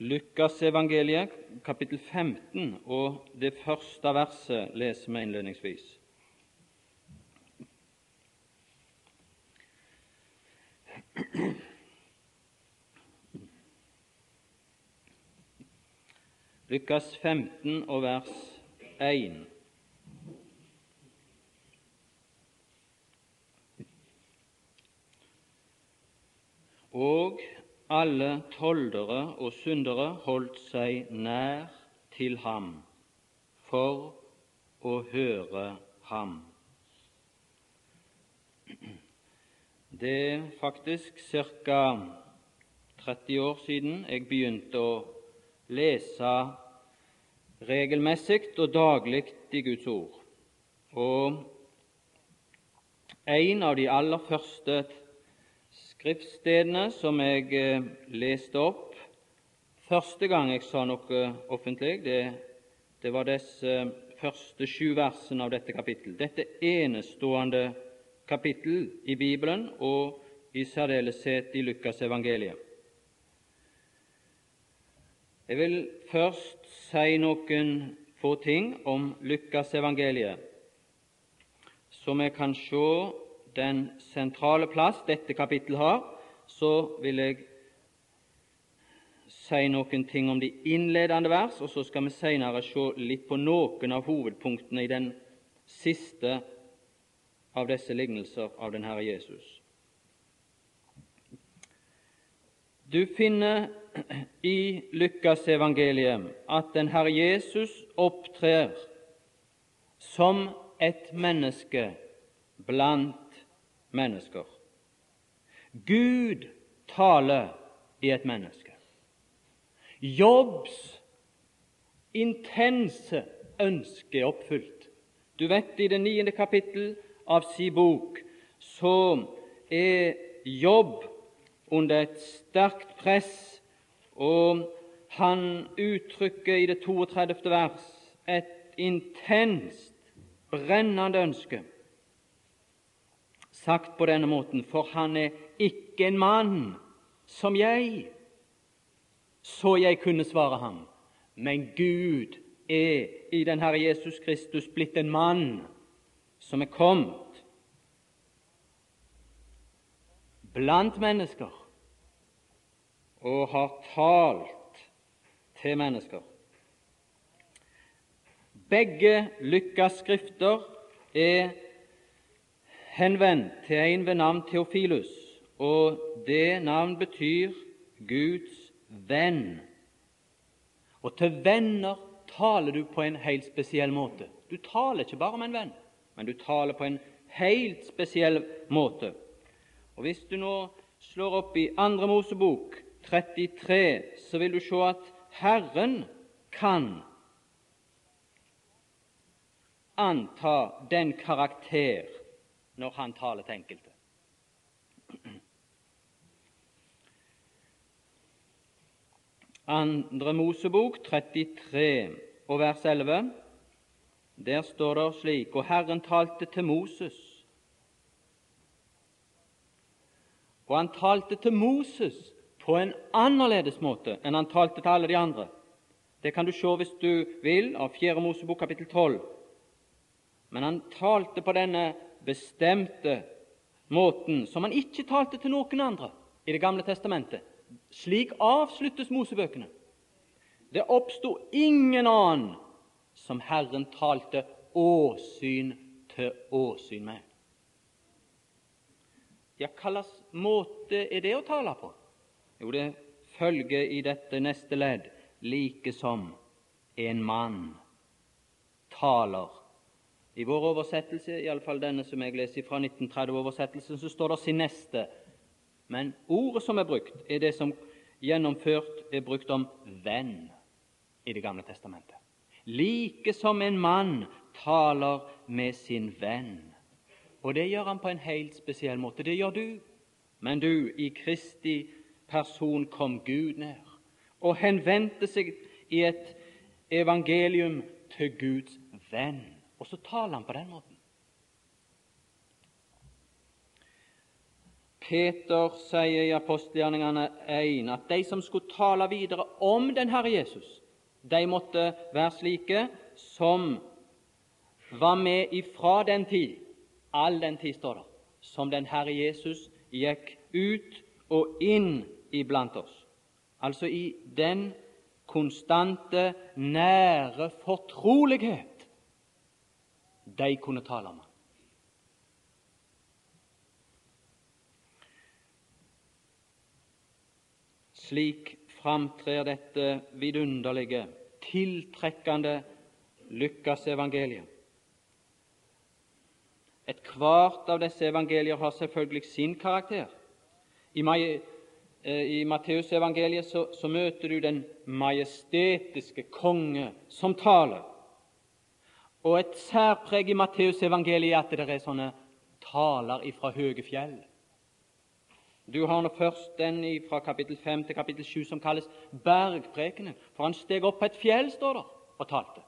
Lukasevangeliet, kapittel 15, og det første verset leser vi innledningsvis. Lukas 15 og vers 1. Og alle toldere og syndere holdt seg nær til ham for å høre ham. Det er faktisk ca. 30 år siden jeg begynte å lese regelmessig og daglig i Guds ord. Og en av de aller første skriftstedene som jeg eh, leste opp første gang jeg sa noe offentlig, det, det var disse første sju versene av dette kapittelet. Dette enestående kapittel i Bibelen, og i særdeleshet i Lukas evangeliet. Jeg vil først si noen få ting om Lukas evangeliet, som jeg kan se den sentrale plass dette kapittelet har, så vil jeg si noen ting om de innledende vers, og så skal vi senere se litt på noen av hovedpunktene i den siste av disse lignelser av den Herre Jesus. Du finner i Lukasevangeliet at den Herre Jesus opptrer som et menneske blant mennesker. Gud taler i et menneske. Jobbs intense ønske er oppfylt. Du vet, i det niende kapittel av si bok så er Jobb under et sterkt press, og han uttrykker i det 32. vers et intenst, brennende ønske sagt på denne måten, for han er ikke en mann som jeg, så jeg kunne svare ham. Men Gud er i den Herre Jesus Kristus blitt en mann som er kommet blant mennesker og har talt til mennesker. Begge Lukas skrifter er henvendt til en ved navn Theofilus, og det navn betyr Guds venn. Og til venner taler du på en helt spesiell måte. Du taler ikke bare om en venn, men du taler på en helt spesiell måte. Og Hvis du nå slår opp i Andre Mosebok 33, så vil du se at Herren kan anta den karakter når han taler til enkelte. Andre Mosebok 33 og vers 11. Der står det slik Og Herren talte til Moses. Og han talte til Moses på en annerledes måte enn han talte til alle de andre. Det kan du se hvis du vil av 4. Mosebok kapittel 12. Men han talte på denne bestemte måten som han ikke talte til noen andre i Det gamle testamentet. Slik avsluttes Mosebøkene. Det oppsto ingen annen som Herren talte åsyn til åsyn med. Ja, hva måte er det å tale på? Jo, det følger i dette neste ledd like som en mann taler i vår oversettelse, iallfall denne som jeg leser fra 1930-oversettelsen, så står det 'sin neste'. Men ordet som er brukt, er det som gjennomført er brukt om venn i Det gamle testamentet. Like som en mann taler med sin venn. Og det gjør han på en helt spesiell måte. Det gjør du. Men du, i Kristi person kom Gud ned og henvendte seg i et evangelium til Guds venn. Og så taler han på den måten. Peter sier i apostelgjerningene 1 at de som skulle tale videre om den Herre Jesus, de måtte være slike som var med ifra den tid, all den tid, står det, som den Herre Jesus gikk ut og inn iblant oss. Altså i den konstante, nære fortrolighet de kunne tale om. Slik framtrer dette vidunderlige, tiltrekkende Lukasevangeliet. Ethvert av disse evangelier har selvfølgelig sin karakter. I, eh, i Matteusevangeliet så, så møter du den majestetiske konge som taler. Og et særpreg i Matteusevangeliet er at det er sånne taler ifra høye fjell. Du har nå først den fra kapittel 5 til kapittel 7 som kalles bergprekenen. For han steg opp på et fjell, står der, og talte.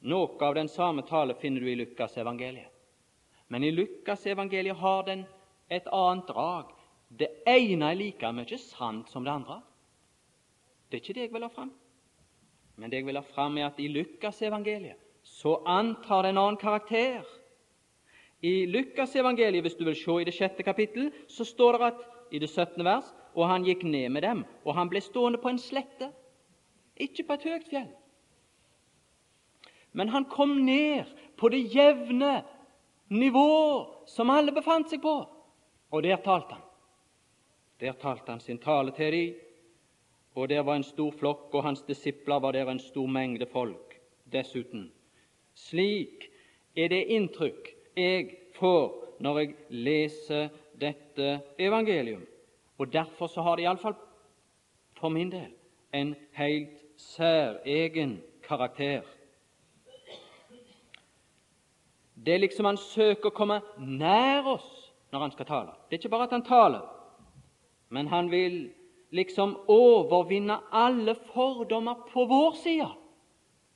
Noe av den samme tale finner du i Lukasevangeliet. Men i Lukasevangeliet har den et annet drag. Det ene er like mye sant som det andre. Det er ikke det jeg vil ha fram. Men det jeg vil ha fram, er at i Lukas evangeliet så antar det en annen karakter. I Lukas evangeliet, hvis du vil se i det sjette kapittel, så står det at i det 17. vers og han gikk ned med dem, og han ble stående på en slette, ikke på et høyt fjell. Men han kom ned på det jevne nivå som alle befant seg på, og der talte han. Der talte han sin tale til dem, og der var en stor flokk, og hans disipler var der en stor mengde folk dessuten. Slik er det inntrykk jeg får når jeg leser dette evangelium. Og Derfor så har det iallfall for min del en helt særegen karakter. Det er liksom han søker å komme nær oss når han skal tale. Det er ikke bare at han taler, men han vil liksom overvinne alle fordommer på vår side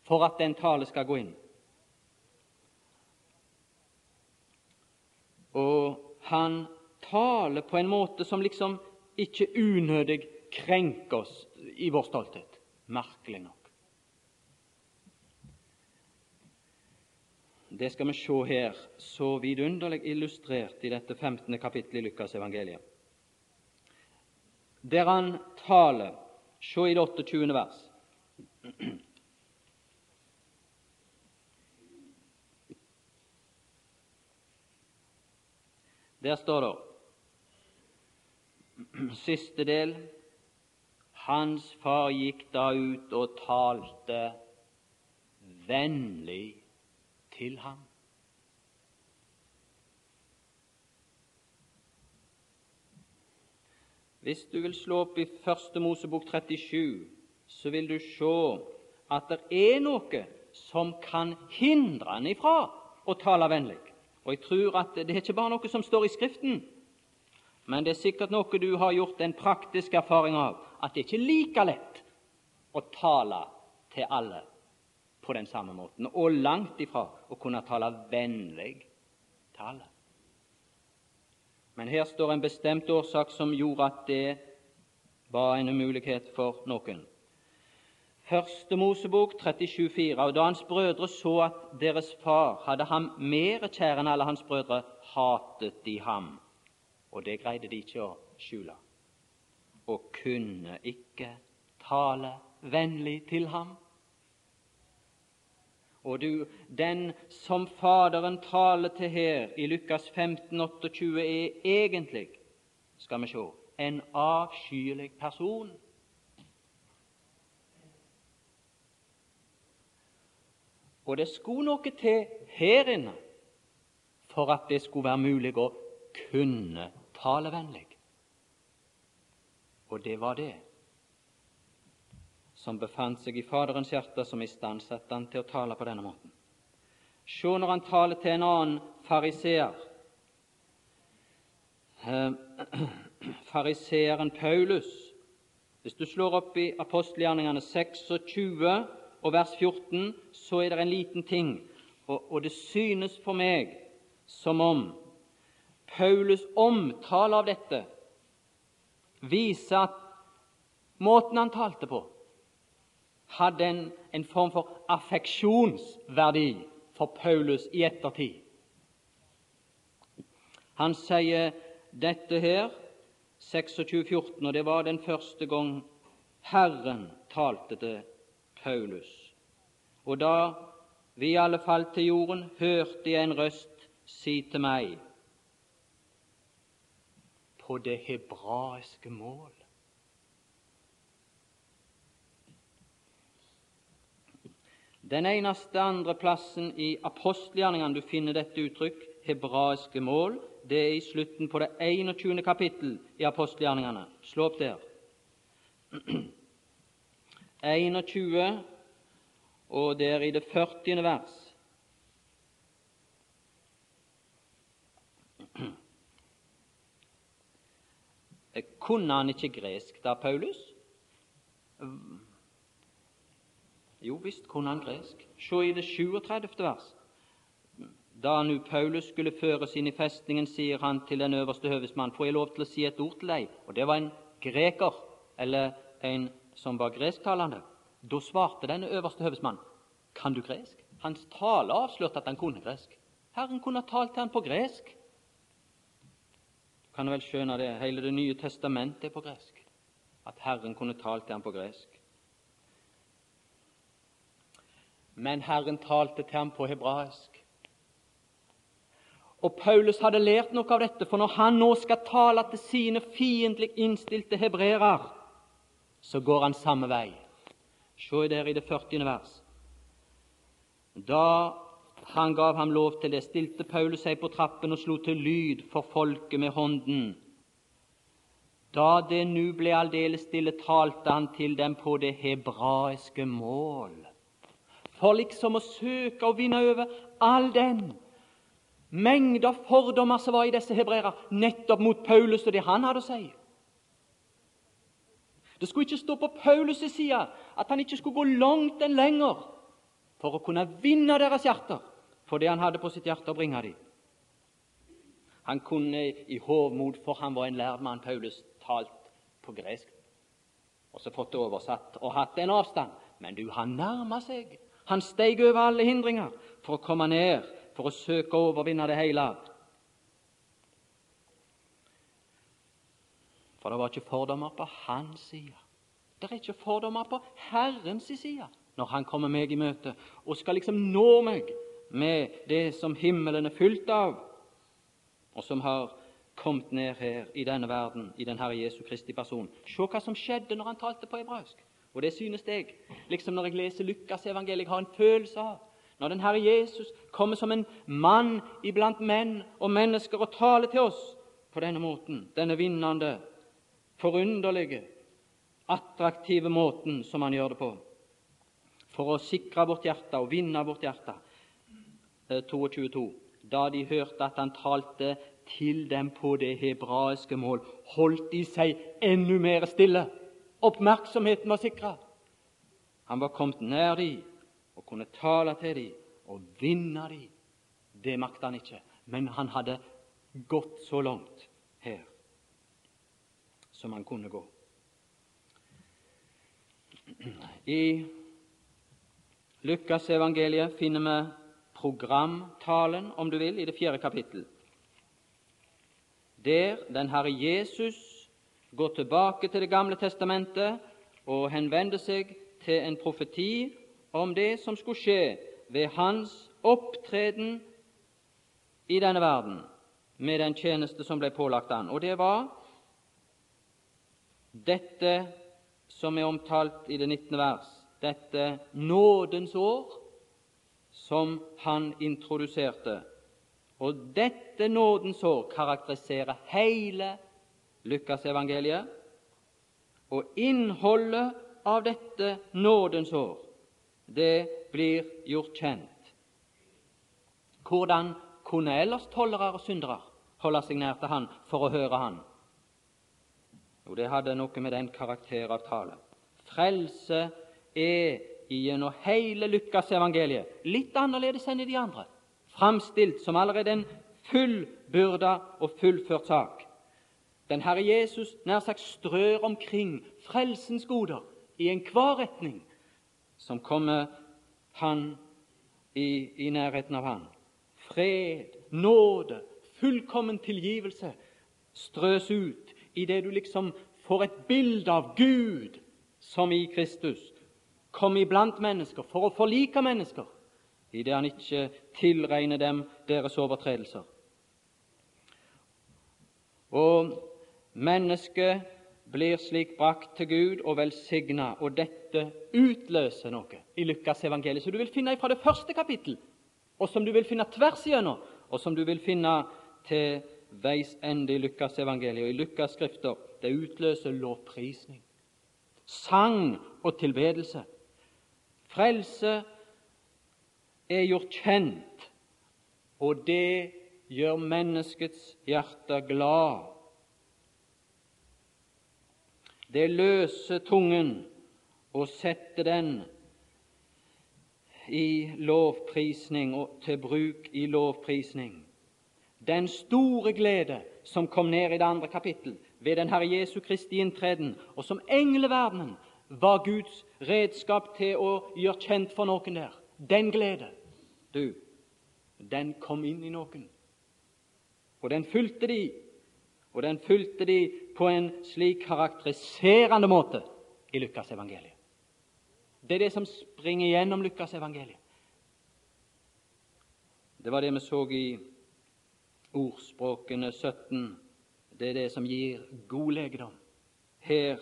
for at den tale skal gå inn. Og han taler på en måte som liksom ikke unødig krenker oss i vår stolthet. Merkelig nok. Det skal vi se her, så vidunderlig illustrert i dette 15. kapittelet i Lukas evangeliet. Der han taler, se i det 28. vers. Der står det siste del Hans far gikk da ut og talte vennlig til ham. Hvis du vil slå opp i Første Mosebok 37, så vil du se at det er noe som kan hindre han ifra å tale vennlig. Og jeg tror at Det er ikke bare noe som står i Skriften, men det er sikkert noe du har gjort en praktisk erfaring av, at det ikke er like lett å tale til alle på den samme måten, og langt ifra å kunne tale vennlig til alle. Men her står en bestemt årsak som gjorde at det var en umulighet for noen. Første Mosebok 37,4. Og da hans brødre så at deres far hadde ham mer kjær enn alle hans brødre, hatet de ham. Og det greide de ikke å skjule. Og kunne ikke tale vennlig til ham. Og du, den som Faderen taler til her i Lukas 15, 28, er egentlig, skal vi se, en avskyelig person. Og det skulle noe til her inne for at det skulle være mulig å kunne talevennlig. Og det var det som befant seg i Faderens hjerte, som istandsatte han til å tale på denne måten. Se når han taler til en annen fariseer. Eh, fariseeren Paulus. Hvis du slår opp i apostelgjerningene 26 og vers 14, så er det en liten ting, og, og det synes for meg som om Paulus' omtale av dette viser at måten han talte på, hadde en, en form for affeksjonsverdi for Paulus i ettertid. Han sier dette her, 26,14, og det var den første gang Herren talte til Paulus. Og da vi alle falt til jorden, hørte jeg en røst si til meg på det hebraiske mål. Den eneste andre plassen i apostelgjerningene du finner dette uttrykk, hebraiske mål, det er i slutten på det 21. kapittel i apostelgjerningene. Slå opp der. 21, og det er i det 40. vers. Kunne han ikke gresk da, Paulus? Jo visst kunne han gresk. Se i det 37. vers. Da nu Paulus skulle føres inn i festningen, sier han til den øverste høvesmann, får jeg lov til å si et ord til deg? Og det var en greker, eller en som var gresktalende. Da svarte denne øverste høvesmann, kan du gresk? Hans tale avslørte at han kunne gresk. Herren kunne ha talt til han på gresk. Du kan vel skjønne det, hele Det nye testamentet er på gresk. At Herren kunne talt til han på gresk. Men Herren talte til ham på hebraisk. Og Paulus hadde lært noe av dette, for når han nå skal tale til sine fiendtlig innstilte hebreere, så går han samme vei. Se der i det 40. vers. Da han gav ham lov til det, stilte Paulus seg på trappen og slo til lyd for folket med hånden. Da det nu ble aldeles stille, talte han til dem på det hebraiske mål for liksom å søke å vinne over all den mengde av fordommer som var i disse hebreere, nettopp mot Paulus og det han hadde å si. Det skulle ikke stå på Paulus' side at han ikke skulle gå langt enn lenger for å kunne vinne deres hjerter for det han hadde på sitt hjerte å bringe dem. Han kunne i hovmod, for han var en lærd mann, Paulus, talt på gresk og så fått det oversatt og hatt en avstand. Men du, han nærma seg han steg over alle hindringer for å komme ned, for å søke å overvinne det hele. For det var ikke fordommer på hans side. Det er ikke fordommer på Herrens side når han kommer meg i møte og skal liksom nå meg med det som himmelen er fylt av, og som har kommet ned her i denne verden, i den Herre Jesu Kristi person. Se hva som skjedde når han talte på hebraisk. Og det synes jeg, liksom når jeg leser Lukas evangeliet, har en følelse av når den Herre Jesus kommer som en mann iblant menn og mennesker og taler til oss på denne måten, denne vinnende, forunderlige, attraktive måten som han gjør det på, for å sikre vårt hjerte og vinne vårt hjerte. 22. Eh, da de hørte at han talte til dem på det hebraiske mål, holdt de seg enda mer stille Oppmerksomheten var sikra. Han var kommet nær de og kunne tale til de og vinne de. Det makta han ikke, men han hadde gått så langt her som han kunne gå. I Lukasevangeliet finner vi programtalen, om du vil, i det fjerde kapittel. Der den Herre Jesus går tilbake til Det gamle testamentet og henvender seg til en profeti om det som skulle skje ved hans opptreden i denne verden med den tjeneste som ble pålagt han. Og det var dette som er omtalt i det 19. vers, dette nådens år som han introduserte. Og dette nådens år karakteriserer hele Lukasevangeliet. Og innholdet av dette nådens år, det blir gjort kjent. Hvordan kunne ellers tollere og syndere holde seg nær til han for å høre han? Jo, det hadde noe med den karakter av tale. Frelse er gjennom hele Lukasevangeliet litt annerledes enn i de andre. Framstilt som allerede en fullbyrda og fullført sak. Den Herre Jesus nær sagt strør omkring frelsens goder i enhver retning som kommer han i, i nærheten av han. Fred, nåde, fullkommen tilgivelse strøs ut idet du liksom får et bilde av Gud som i Kristus kom iblant mennesker for å forlike mennesker, idet han ikke tilregner dem deres overtredelser. Og mennesket blir slik brakt til Gud og velsigna, og dette utløser noe i Lukas evangeliet, som du vil finne fra det første kapittel, og som du vil finne tvers igjennom, og som du vil finne til veis ende i Lukas evangeliet og i Lukas. Det utløser lovprisning, sang og tilbedelse. Frelse er gjort kjent, og det gjør menneskets hjerte glad. Det løser tungen og setter den i lovprisning og til bruk i lovprisning. Den store glede som kom ned i det andre kapittel ved den Herre Jesu Kristi inntreden, og som engleverdenen var Guds redskap til å gjøre kjent for noen der. Den glede, du, den kom inn i noen. Og den fulgte de og den fulgte de på en slik karakteriserende måte i Lukasevangeliet. Det er det som springer gjennom Lukasevangeliet. Det var det vi så i ordspråkene 17. Det er det som gir god legedom. Her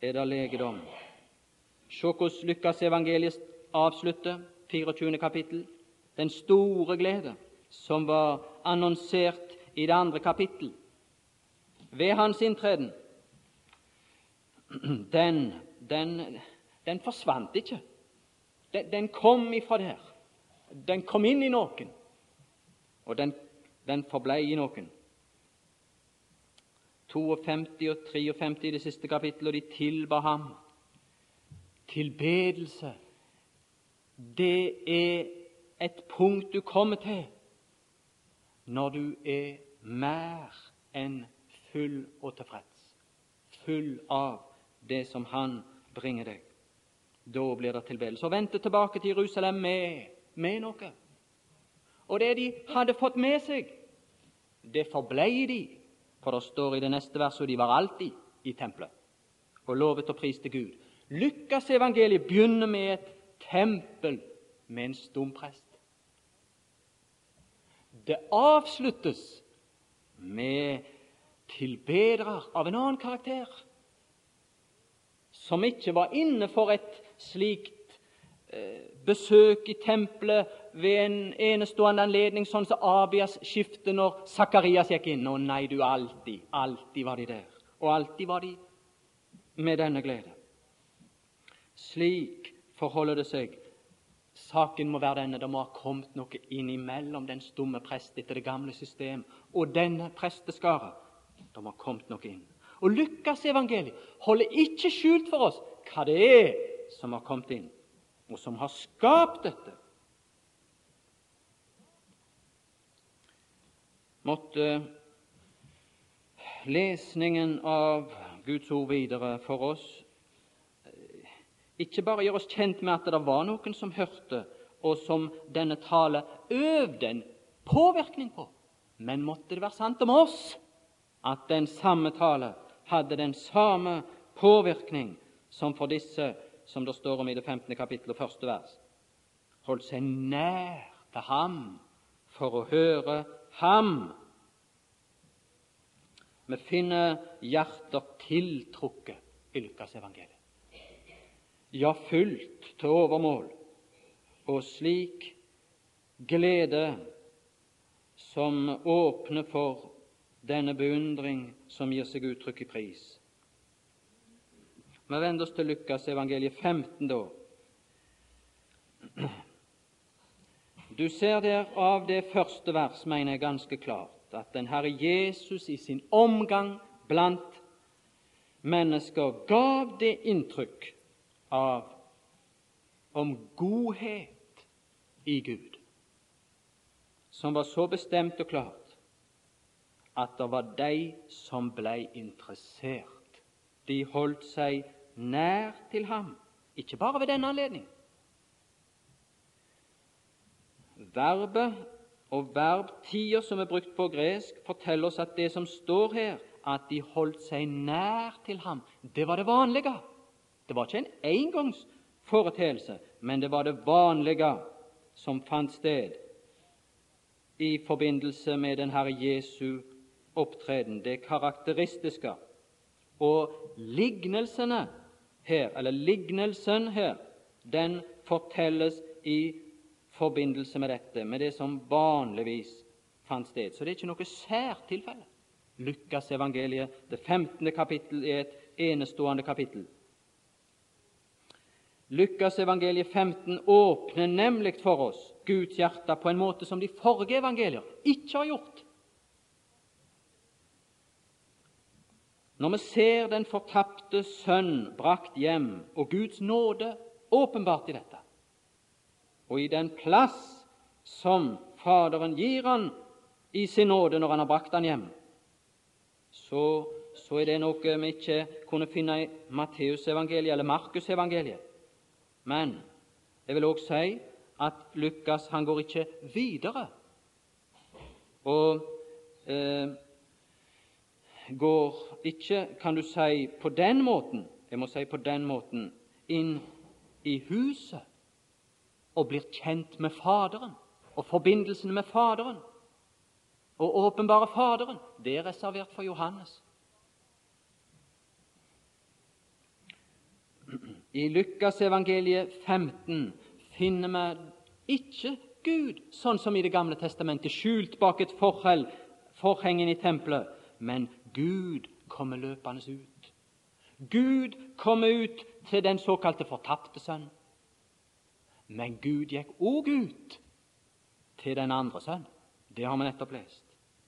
er det legedom. Se hvordan Lukasevangeliet avslutter, 24. kapittel. Den store glede som var annonsert i det andre kapittel ved hans inntreden, den, den, den forsvant ikke. Den, den, kom ifra der. Den kom inn i noen, og den, den forblei i noen. 52 og 53 i det siste kapittelet, og de tilba ham. Tilbedelse, det er et punkt du kommer til når du er mer enn full og tilfreds, full av det som Han bringer deg. Da blir det tilbedelse. Og vendte tilbake til Jerusalem med, med noe. Og det de hadde fått med seg, det forblei de. For det står i det neste verset de var alltid i tempelet og lovet og priste Gud. Lykkas evangeliet begynner med et tempel med en stumprest. Det avsluttes med tilbedere av en annen karakter, som ikke var inne for et slikt eh, besøk i tempelet ved en enestående anledning, sånn som Abias skiftet når Sakarias gikk inn. Å nei, du, alltid, alltid var de der. Og alltid var de med denne glede. Slik forholder det seg. Saken må være denne. Det må ha kommet noe innimellom den stumme prest etter det gamle system og denne presteskara det har kommet noe inn. Og Lukas evangeliet holder ikke skjult for oss hva det er som har kommet inn, og som har skapt dette. Måtte lesningen av Guds ord videre for oss eh, ikke bare gjøre oss kjent med at det var noen som hørte, og som denne tale øvde en påvirkning på, men måtte det være sant om oss at den samme tale hadde den samme påvirkning som for disse som det står om i det 15. kapittel og første vers. Holdt seg nær til ham for å høre ham. Vi finner hjerter tiltrukket i Lukas evangeliet. Ja, fullt til overmål, og slik glede som åpner for denne beundring som gir seg uttrykk i pris. Vi vender oss til Lukas evangeliet 15, da. Du ser der av det første vers, mener jeg ganske klart, at den Herre Jesus i sin omgang blant mennesker gav det inntrykk av om godhet i Gud, som var så bestemt og klart at det var de som ble interessert. De holdt seg nær til ham, ikke bare ved denne anledning. Verbet og verbtider som er brukt på gresk, forteller oss at det som står her, at de holdt seg nær til ham, det var det vanlige. Det var ikke en engangsforeteelse, men det var det vanlige som fant sted i forbindelse med den Herre Jesu opptreden, det karakteristiske. Og lignelsene her, eller lignelsen her, den fortelles i forbindelse med dette, med det som vanligvis fant sted. Så det er ikke noe særtilfelle. Lukas evangeliet, det 15. kapittel, er et enestående kapittel. Lukas evangeliet 15 åpner nemlig for oss Guds hjerte på en måte som de forrige evangelier ikke har gjort. Når vi ser den fortapte sønn brakt hjem, og Guds nåde åpenbart i dette, og i den plass som Faderen gir han i sin nåde når han har brakt han hjem, så, så er det noe vi ikke kunne finne i Matteusevangeliet eller Markusevangeliet. Men jeg vil òg si at Lukas han går ikke videre og eh, går ikke, kan du si, på den måten jeg må si på den måten inn i huset og blir kjent med Faderen og forbindelsen med Faderen og åpenbare Faderen, det er reservert for Johannes. I Lukasevangeliet 15 finner vi ikke Gud sånn som i Det gamle testamentet, skjult bak et forheng i tempelet, men Gud kommer løpende ut. Gud kommer ut til den såkalte fortapte sønn. Men Gud gikk òg ut til den andre sønn. Det har vi nettopp lest.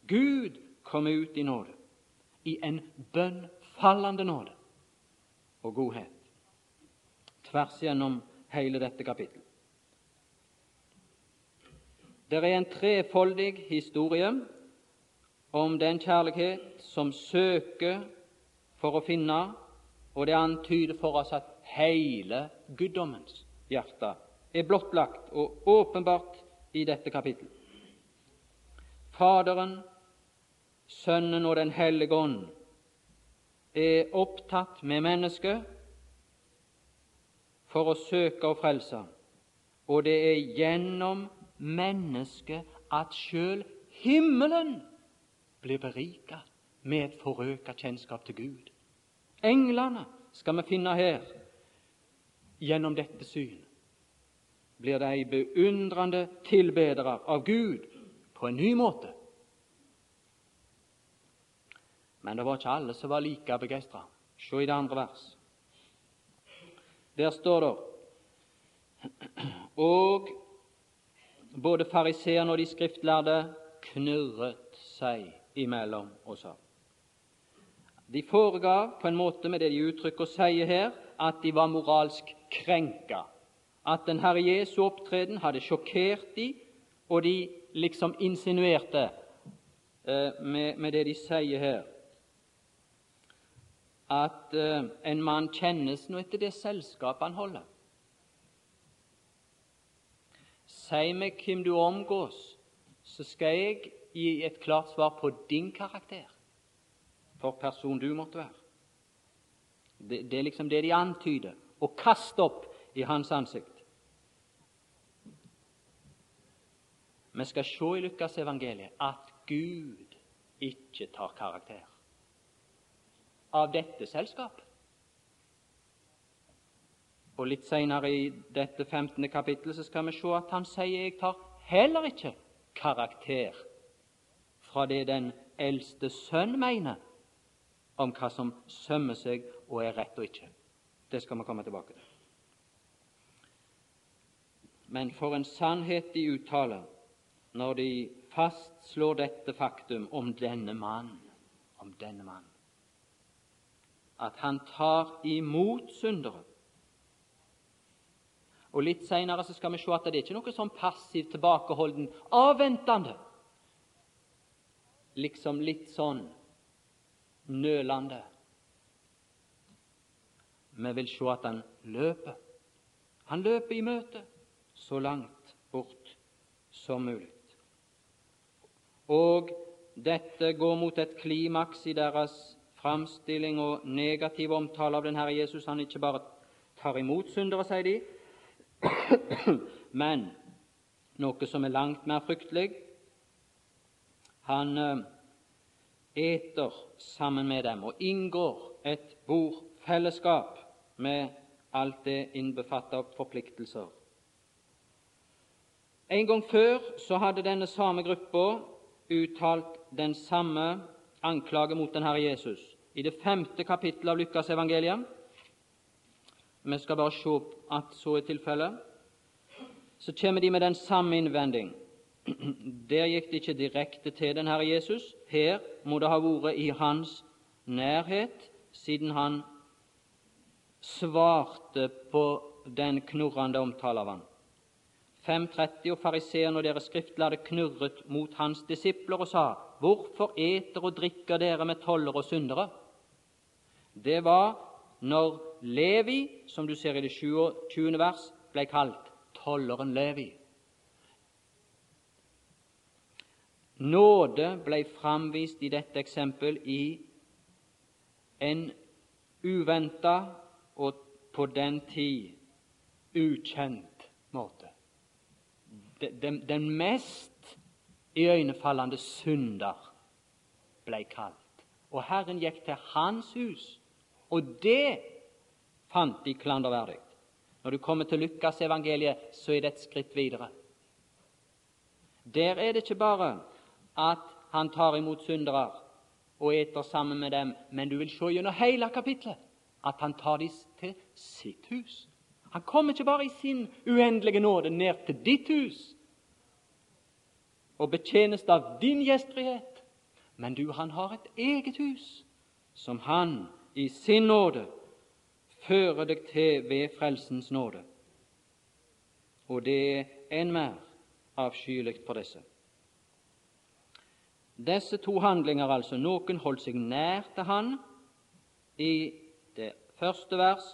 Gud kom ut i nåde, i en bønnfallende nåde og godhet, tvers gjennom hele dette kapittelet. Det er en trefoldig historie om den kjærlighet som søker for å finne, og det antyder for oss at hele guddommens hjerte er blottlagt og åpenbart i dette kapittel. Faderen, Sønnen og Den hellige ånd er opptatt med mennesket for å søke å frelse, og det er gjennom mennesket at sjøl himmelen blir berika med et forøka kjennskap til Gud. Englene skal vi finne her gjennom dette syn blir de beundrende tilbedere av Gud på en ny måte. Men det var ikke alle som var like begeistra. Se i det andre vers. Der står det Og både fariseerne og de skriftlærde knurret seg imellom oss sa De foregav på en måte med det de uttrykker og sier her, at de var moralsk krenka at den Herre Jesu opptreden hadde sjokkert de, og de liksom insinuerte eh, med, med, det de sier her, at eh, en mann kjennes nå etter det selskapet han holder. Si meg hvem du omgås, så skal jeg gi et klart svar på din karakter for person du måtte være. Det, det er liksom det de antyder, Å kaste opp i hans ansikt. Vi skal se i Lukas evangeliet at Gud ikke tar karakter av dette selskap. Og Litt senere i dette 15. kapittelet så skal vi se at han sier jeg tar heller ikke karakter fra det den eldste sønn mener om hva som sømmer seg og er rett og ikke. Det skal vi komme tilbake til. Men for en sannhet de uttaler når de fastslår dette faktum om denne mann, om denne mannen, at han tar imot syndere. Og Litt senere skal vi se at det er ikke noe sånn passivt, tilbakeholden, avventende. Liksom litt sånn nølende. Vi vil se at han løper. Han løper i møte så langt bort som mulig. Og dette går mot et klimaks i deres framstilling og negativ omtale av den Herre Jesus. Han ikke bare tar imot syndere, sier de, men noe som er langt mer fryktelig Han eh, eter sammen med dem og inngår et bordfellesskap med alt det innbefatter av forpliktelser. En gang før så hadde denne samme gruppa uttalt den samme anklage mot den Herre Jesus. I det femte kapittelet av Lukasevangeliet. Vi skal bare se at så er tilfellet. Så kommer de med den samme innvending. Der gikk det ikke direkte til den Herre Jesus. Her må det ha vært i hans nærhet, siden han svarte på den knurrende omtale av ham. 5.30 og fariseerne og deres skriftlærde knurret mot hans disipler og sa:" Hvorfor eter og drikker dere med toller og syndere? Det var når Levi, som du ser i det 20. vers, ble kalt tolleren Levi. Nåde ble framvist i dette eksempel i en uventa og på den tid ukjent måte. Den, den mest iøynefallende synder ble kalt. Og Herren gikk til hans hus, og det fant de klanderverdig. Når du kommer til Lukas evangeliet, så er det et skritt videre. Der er det ikke bare at han tar imot syndere og eter sammen med dem, men du vil se gjennom hele kapittelet at han tar dem til sitt hus. Han kommer ikke bare i sin uendelige nåde ned til ditt hus og betjenes av din gjestfrihet, men du, han har et eget hus som han i sin nåde fører deg til ved frelsens nåde. Og det er enn mer avskyelig for disse. Disse to handlinger, altså. Noen holdt seg nær til han i det første vers,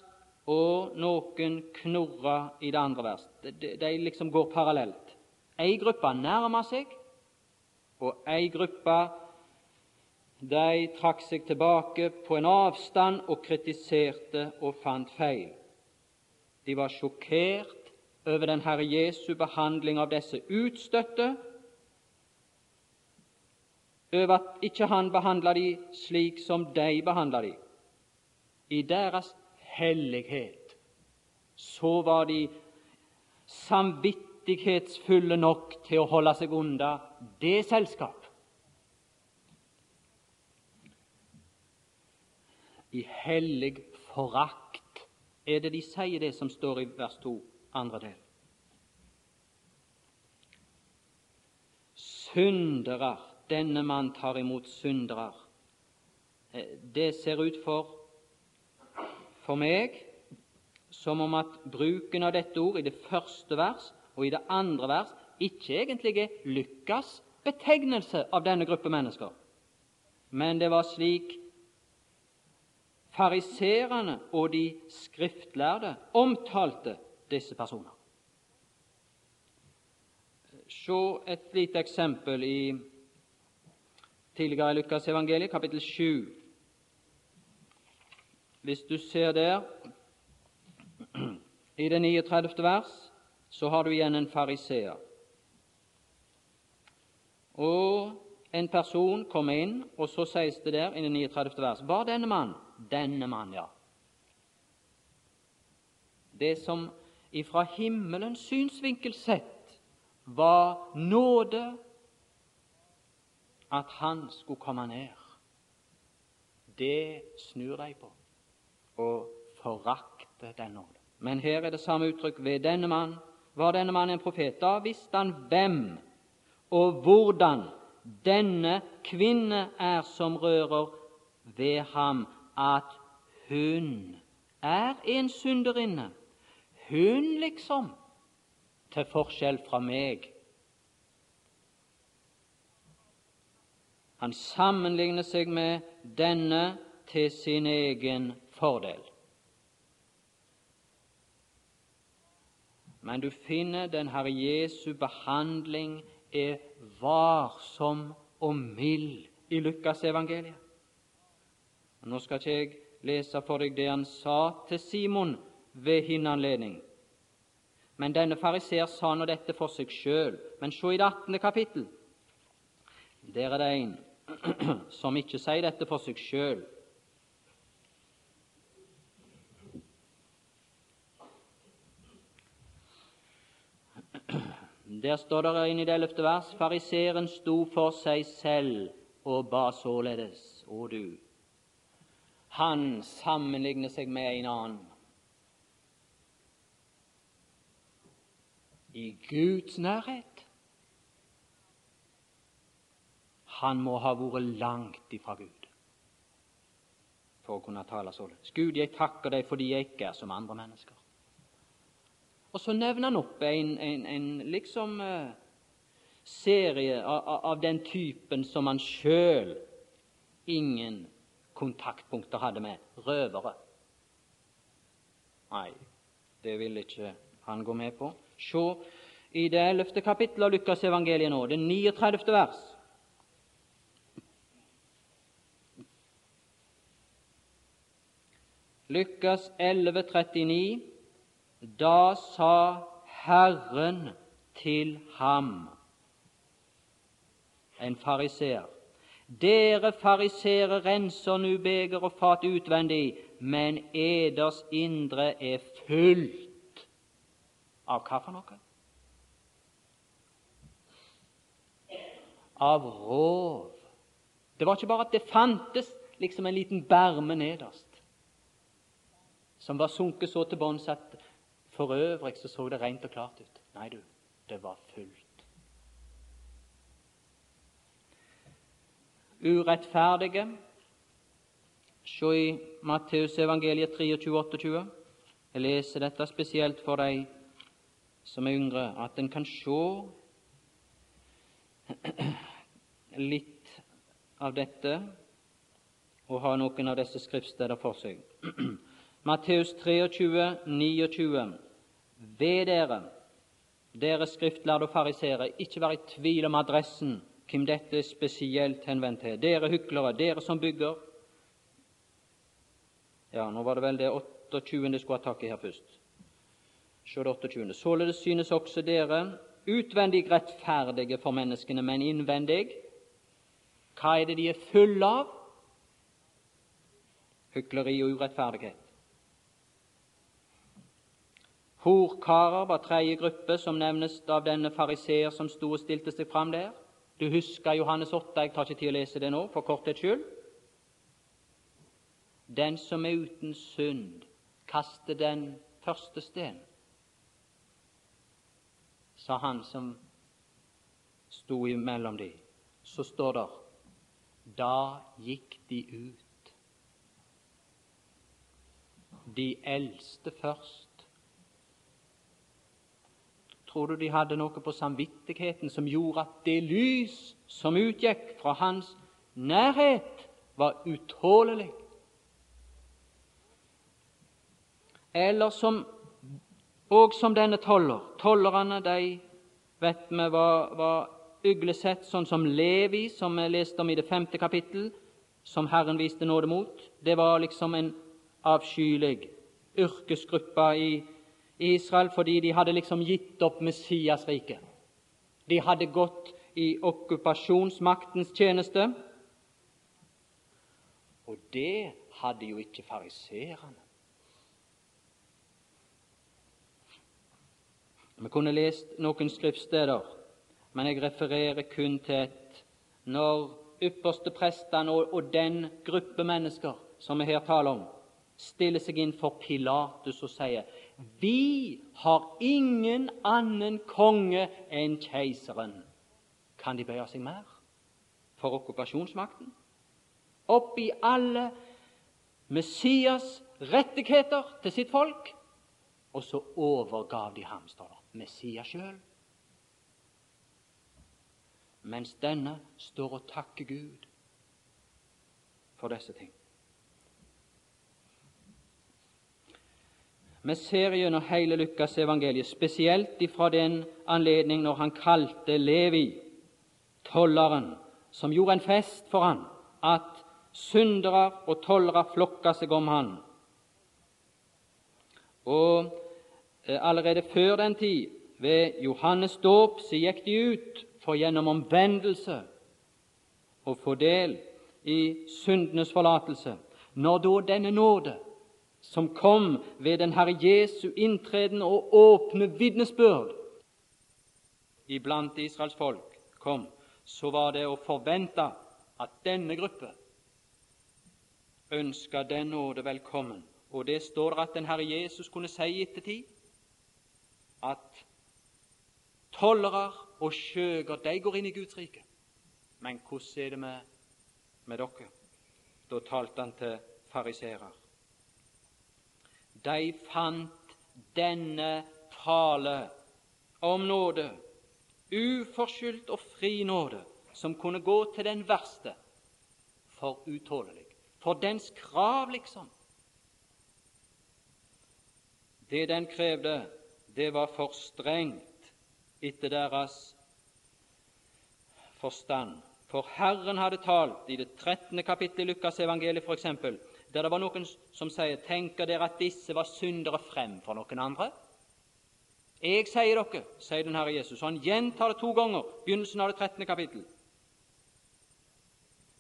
og noen knurra i det andre vers. De, de liksom går parallelt. Ei gruppe nærma seg, og ei gruppe de trakk seg tilbake på en avstand og kritiserte og fant feil. De var sjokkert over den Herre Jesu behandling av disse utstøtte, over at ikke han behandla de slik som de behandla de i deres hellighet, så var de samvittighetsfulle nok til å holde seg unna det selskap. I hellig forakt er det de sier, det som står i vers 2, andre del. Syndere, denne mann tar imot syndere. Eh, det ser ut for for meg som om at bruken av dette ord i det første vers og i det andre vers ikke egentlig er Lukas' betegnelse av denne gruppe mennesker, men det var slik fariserene og de skriftlærde omtalte disse personer. Se et lite eksempel i tidligere i Lukas evangeliet, kapittel 7. Hvis du ser der i det 39. vers, så har du igjen en fariseer. Og en person kom inn, og så sies det der i det 39. vers Var denne mann? Denne mann, ja. Det som ifra himmelens synsvinkel sett var nåde at han skulle komme ned, det snur de på og forakter den nåde. Men her er det samme uttrykk ved denne mann. Var denne mann en profet? Da visste han hvem og hvordan denne kvinne er som rører ved ham, at hun er en synderinne. Hun, liksom, til forskjell fra meg. Han sammenligner seg med denne til sin egen fordel. Men du finner den Herre Jesu behandling er varsom og mild i Lukasevangeliet. Nå skal ikke jeg lese for deg det han sa til Simon ved hin anledning. Men denne fariseer sa nå dette for seg sjøl. Men se i det 18. kapittel. Der er det en som ikke sier dette for seg sjøl. Der står det inn i det ellevte vers Fariseeren sto for seg selv og ba således, å du. Han sammenligner seg med en annen. I Guds nærhet. Han må ha vært langt ifra Gud for å kunne tale således. Gud, jeg takker deg fordi jeg ikke er som andre mennesker. Og så nevner han opp en, en, en liksom uh, serie av, av, den typen som han sjøl ingen kontaktpunkter hadde med røvere. Nei, det vil ikke han gå med på. Se i det ellevte kapittelet av Lukas evangeliet nå, det 39. vers. Lukas 11, 39. Da sa Herren til ham, en fariseer, dere fariseere renser nu beger og fat utvendig, men eders indre er fullt av hva for noe? Av rov. Det var ikke bare at det fantes liksom en liten berme nederst, som var sunket så til bunns at for øvrig så, så det rent og klart ut. Nei, du, det var fullt. Urettferdige. Se i Matteus evangeliet 23, 28. Jeg leser dette spesielt for de som er yngre, at en kan se litt av dette og ha noen av disse skriftsteder for seg. Matteus 23, 29. Ved dere, dere skriftlærde og farisere, ikke vær i tvil om adressen, hvem dette er spesielt henvendt til. Dere hyklere, dere som bygger Ja, nå var det vel det 28. jeg skulle ha tak i her først. Se det 28. Således synes også dere utvendig rettferdige for menneskene, men innvendig Hva er det de er fulle av? Hykleri og urettferdighet. Horkarer var tredje gruppe som nevnes av denne fariseer som sto og stilte seg fram der. Du husker Johannes 8. Jeg tar ikke tid å lese det nå, for korthets skyld. Den som er uten synd, kaster den første sten, sa han som sto imellom de. Så står det da gikk de ut. De eldste først Tror du de hadde noe på samvittigheten som gjorde at det lys som utgikk fra hans nærhet, var utålelig? Eller som og som denne toller. Tollerne de vet vi var, var uglesett, sånn som Levi, som vi leste om i det femte kapittel, som Herren viste nåde mot. Det var liksom en avskyelig yrkesgruppe i Israel fordi de hadde liksom gitt opp Messiasriket. De hadde gått i okkupasjonsmaktens tjeneste. Og det hadde jo ikke fariseerne. Vi kunne lest noen skriftsteder, men jeg refererer kun til et når ypperste prestene og, og den gruppe mennesker som vi her taler om, stiller seg inn for Pilatus og sier vi har ingen annen konge enn keiseren. Kan de bøye seg mer for okkupasjonsmakten? Oppi alle Messias rettigheter til sitt folk, og så overgav de ham, står det, Messias sjøl. Mens denne står og takker Gud for disse ting. Vi ser gjennom hele Lukas evangeliet, spesielt ifra den anledning når han kalte Levi, tolleren, som gjorde en fest for han, at syndere og tollere flokka seg om han. Og eh, allerede før den tid, ved Johannes dåp, så gikk de ut for gjennom omvendelse å få del i syndenes forlatelse. Når da denne nåde, som kom ved den Herre Jesu inntreden og åpne vitnesbyrd iblant Israels folk, kom, så var det å forvente at denne gruppe ønska den nåde velkommen. Og det står det at den Herre Jesus kunne si i ettertid at tollere og skjøger de går inn i Guds rike. Men hvordan er det med, med dere? Da talte han til fariserer. De fant denne tale om nåde, uforskyldt og fri nåde, som kunne gå til den verste, for utålelig. For dens krav, liksom. Det den krevde, det var for strengt etter deres forstand. For Herren hadde talt i det 13. kapittel i Lukas evangeliet f.eks., der det var noen som sier tenker dere at disse var syndere fremfor noen andre? Jeg sier dere, sier den Herre Jesus, og han gjentar det to ganger, begynnelsen av det 13. kapittel.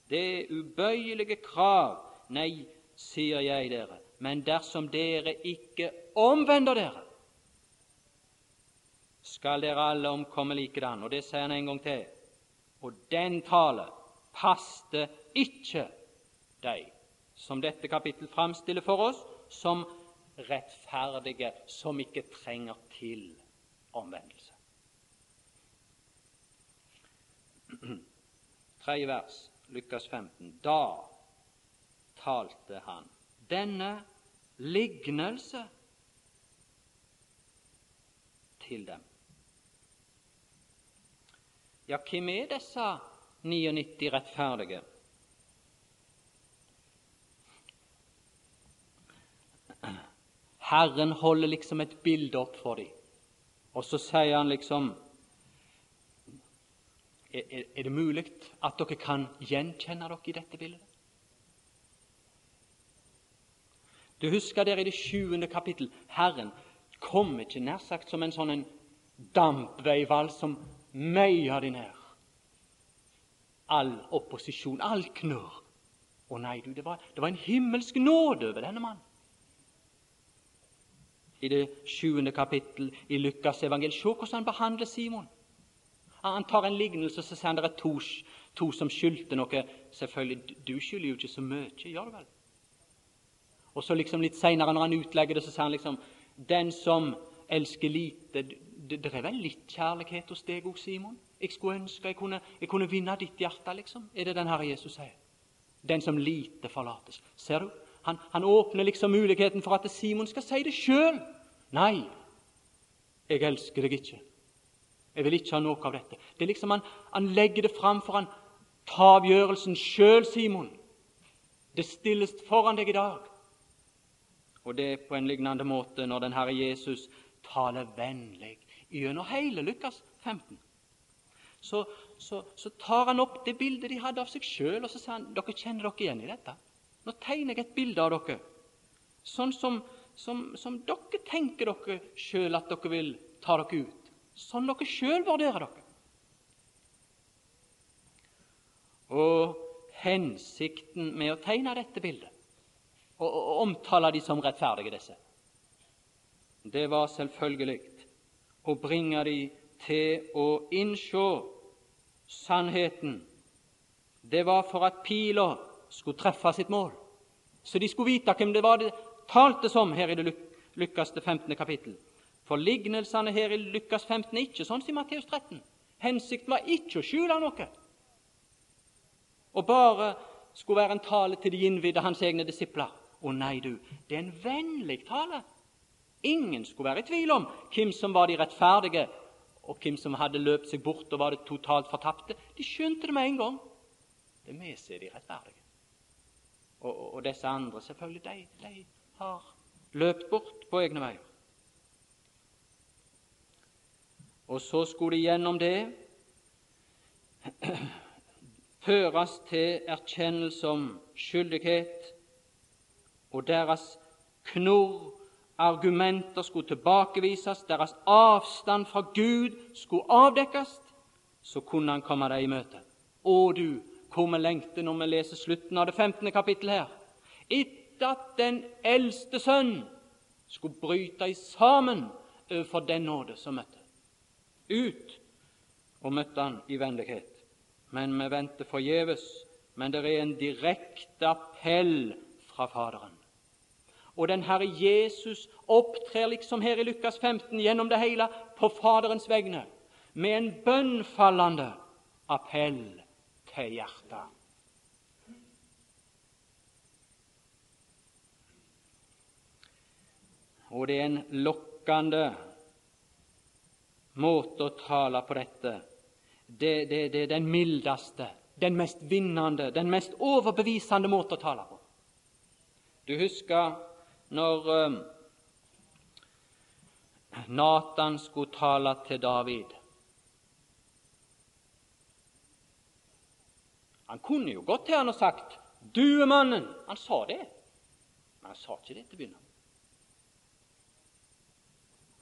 Det er ubøyelige krav, nei, sier jeg dere, men dersom dere ikke omvender dere, skal dere alle omkomme likedan. Og det sier han en gang til. Og den tale passte ikke de som dette kapittel framstiller for oss, som rettferdige som ikke trenger til omvendelse. Tredje vers, Lukas 15. Da talte han denne lignelse til dem. Ja, hvem er disse 99 rettferdige? Herren holder liksom et bilde opp for dem, og så sier han liksom er, er det mulig at dere kan gjenkjenne dere i dette bildet? Du husker der i det sjuende kapittel Herren kom ikke nær sagt som en sånn en dampveival som meier de ned. All opposisjon, all knurr. Å nei, du, det var, det var en himmelsk nåde over denne mannen. I det sjuende kapittel i Lukas evangel, se hvordan han behandler Simon. Han tar en lignelse, så sier han det er to, to som skyldte noe. Selvfølgelig, du skylder jo ikke så mye, gjør du vel? Og så liksom litt seinere, når han utlegger det, så sier han liksom Den som elsker lite Det, det er vel litt kjærlighet hos deg òg, Simon? Jeg skulle ønske jeg kunne, jeg kunne vinne ditt hjerte, liksom. Er det den Herre Jesus sier? Den som lite forlates. Ser du? Han, han åpner liksom muligheten for at Simon skal si det sjøl. Nei, jeg elsker deg ikke. Jeg vil ikke ha noe av dette. Det er liksom Han, han legger det fram for han. Ta avgjørelsen sjøl, Simon. Det stilles foran deg i dag. Og det er på en lignende måte når den Herre Jesus taler vennlig gjennom hele Lukas 15. Så, så, så, tar han opp det bildet de hadde av seg sjøl, og så sier han dere kjenner dere igjen i dette. Nå tegner jeg et bilde av dere, sånn som, som, som dere tenker dere sjøl at dere vil ta dere ut. Sånn dere sjøl vurderer dere. Og hensikten med å tegne dette bildet og, omtale de som rettferdige, disse. Det var selvfølgelig å bringe de til å innsjå sannheten. Det var for at pila skulle treffe sitt mål, så de skulle vite hvem det var det talte som her i det Lukas 15. kapittel. For lignelsene her i Lukas 15 er ikke sånn som i Matteus 13. Hensikten var ikke å skjule noe, og bare skulle være en tale til de innvidde, hans egne disipler. Å nei, du, det er en vennlig tale. Ingen skulle være i tvil om hvem som var de rettferdige, og hvem som hadde løpt seg bort og var det totalt fortapte. De skjønte det med en gang. Det er vi som er de rettferdige. Og, og disse andre, selvfølgelig, de, de har løpt bort på egne veier. Og så skulle de gjennom det føres til erkjennelse om skyldighet, og deres knorr, argumenter skulle tilbakevises, deres avstand fra Gud skulle avdekkes, så kunne han komme deg i møte. Å du, hvor vi lengter når vi leser slutten av det 15. kapittelet her. Etter at den eldste sønn skulle bryte sammen overfor den nåde som møtte. Ut og møtte han i vennlighet. Men vi venter forgjeves. Men det er en direkte appell fra Faderen. Og den Herre Jesus opptrer liksom her i Lukas 15 gjennom det hele på Faderens vegne med en bønnfallende appell til hjertet. Og det er en lokkende måte å tale på dette. Det, det, det er den mildeste, den mest vinnende, den mest overbevisende måte å tale på. Du husker når Nathan Natan skulle tale til David. Han kunne jo gått til han og sagt 'Du er mannen'. Han sa det, men han sa ikke det til å begynne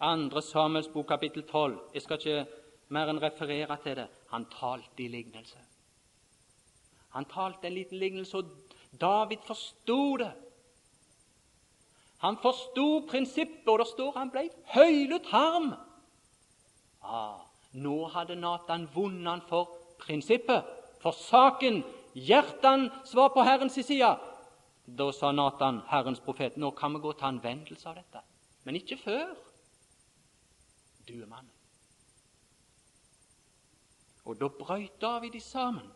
Andre Samuels bok, kapittel 12. Jeg skal ikke mer enn referere til det. Han talte i lignelse. Han talte en liten lignelse, og David forsto det. Han forsto prinsippet, og det står han ble høylytt harm. Ah, nå hadde Natan vunnet han for prinsippet, for saken. hjertene, var på Herrens side. Da sa Natan, Herrens profet, nå kan vi gå til anvendelse av dette. Men ikke før. Du er mannen. Og da brøt David de sammen,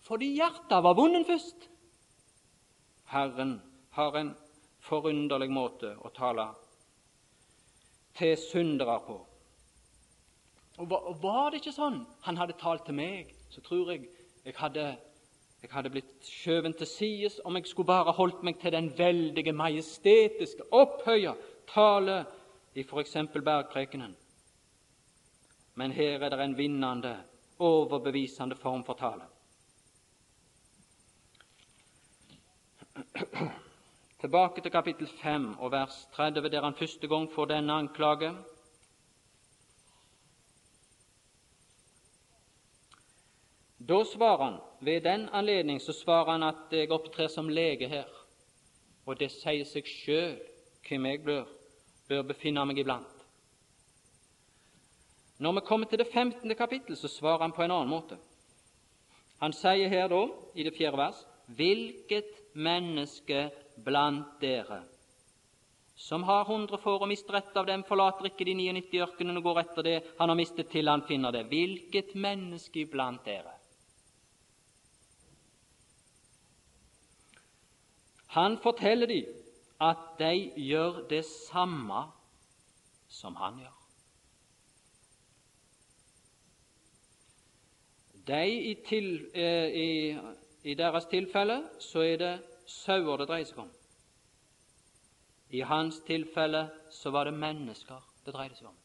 fordi hjertet var vunnet først. Herren har en forunderlig måte å tale til syndere på. Og Var det ikke sånn han hadde talt til meg, så tror jeg jeg hadde, jeg hadde blitt skjøvet til sides om jeg skulle bare holdt meg til den veldige, majestetiske, opphøya tale i f.eks. Bergprekenen. Men her er det en vinnende, overbevisende form for tale. Tilbake til kapittel 5 og vers 30, der han første gang får denne anklage. Da svarer han, Ved den anledning så svarer han at jeg opptrer som lege her, og det sier seg sjøl hvem jeg bør, bør befinne meg iblant. Når vi kommer til det 15. kapittel, så svarer han på en annen måte. Han sier her da, i det fjerde vers, hvilket menneske blant dere som har hundre får og mister ett av dem, forlater ikke de 99 ørkenene og går etter det han har mistet, til han finner det. Hvilket menneske blant dere? Han forteller dem at de gjør det samme som han gjør. De i, til, eh, i, i deres tilfelle så er det sauer det dreier seg om. I hans tilfelle så var det mennesker det dreide seg om.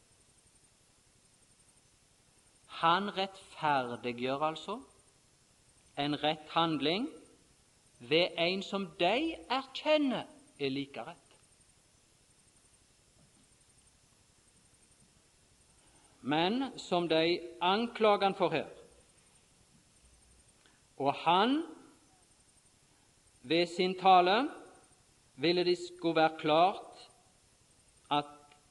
Han rettferdiggjør altså en rett handling ved en som de erkjenner er like rett. Men som de anklager han for her. Og han ved sin tale ville det skulle være klart at,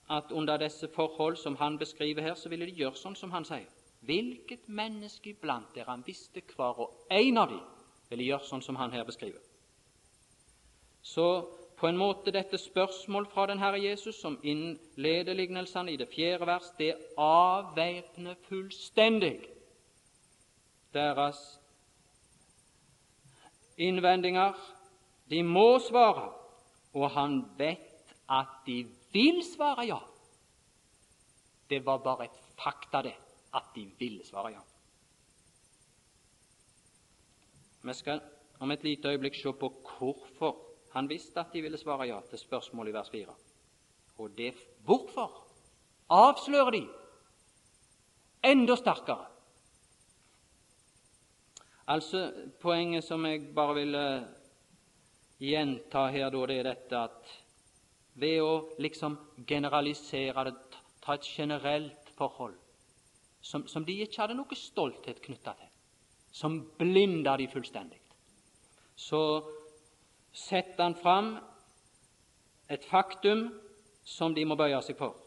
at, under disse forhold som han beskriver her, så ville de gjøre sånn som han sier. Hvilket menneske blant dere han visste hver og en av dem ville gjør sånn som han her beskriver. Så på en måte dette spørsmål fra den Herre Jesus, som innleder lignelsene i det fjerde vers, det avvæpner fullstendig deres innvendinger. De må svare, og han vet at de vil svare ja. Det var bare et fakta, det, at de ville svare ja. Vi skal om et lite øyeblikk se på hvorfor han visste at de ville svare ja til spørsmålet i vers 4. Og det hvorfor avslører de enda sterkere. Altså, Poenget som jeg bare vil gjenta her, da, det er dette at ved å liksom generalisere det, ta et generelt forhold som, som de ikke hadde noe stolthet knytta til, som blinder de fullstendig, så setter han fram et faktum som de må bøye seg for.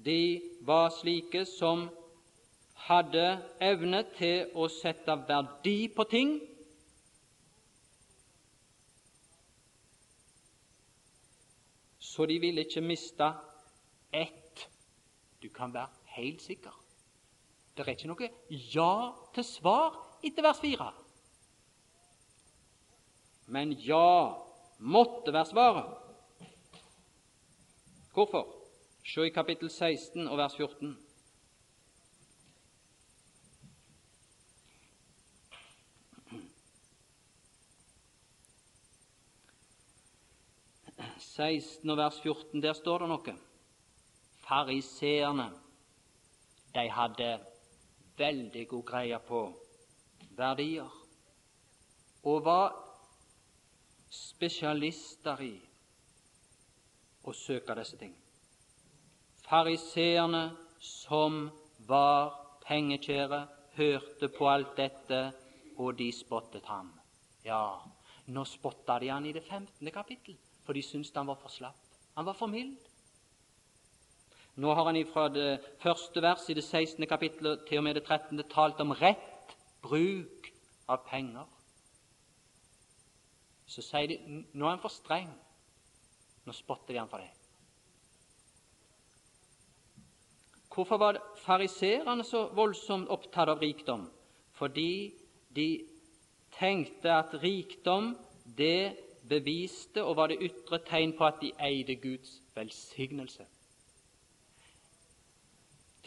De var slike som hadde evne til å sette verdi på ting. Så de ville ikke miste ett. Du kan være helt sikker. Det er ikke noe ja til svar etter vers 4. Men ja måtte være svaret. Hvorfor? Se i kapittel 16 og vers 14. 16 og vers 14, der står det noe. Fariseerne, de hadde veldig god greie på verdier og var spesialister i å søke disse ting. Fariseerne som var pengekjære, hørte på alt dette, og de spottet ham. Ja, nå spotta de han i det 15. kapittel for de syntes han var for slapp. Han var for mild. Nå har han fra det første vers i det 16. kapittelet til og med det 13. talt om rett bruk av penger. Så sier de nå er han for streng. Nå spotter de han for det. Hvorfor var fariserene så voldsomt opptatt av rikdom? Fordi de tenkte at rikdom, det beviste og var det ytre tegn på at de eide Guds velsignelse.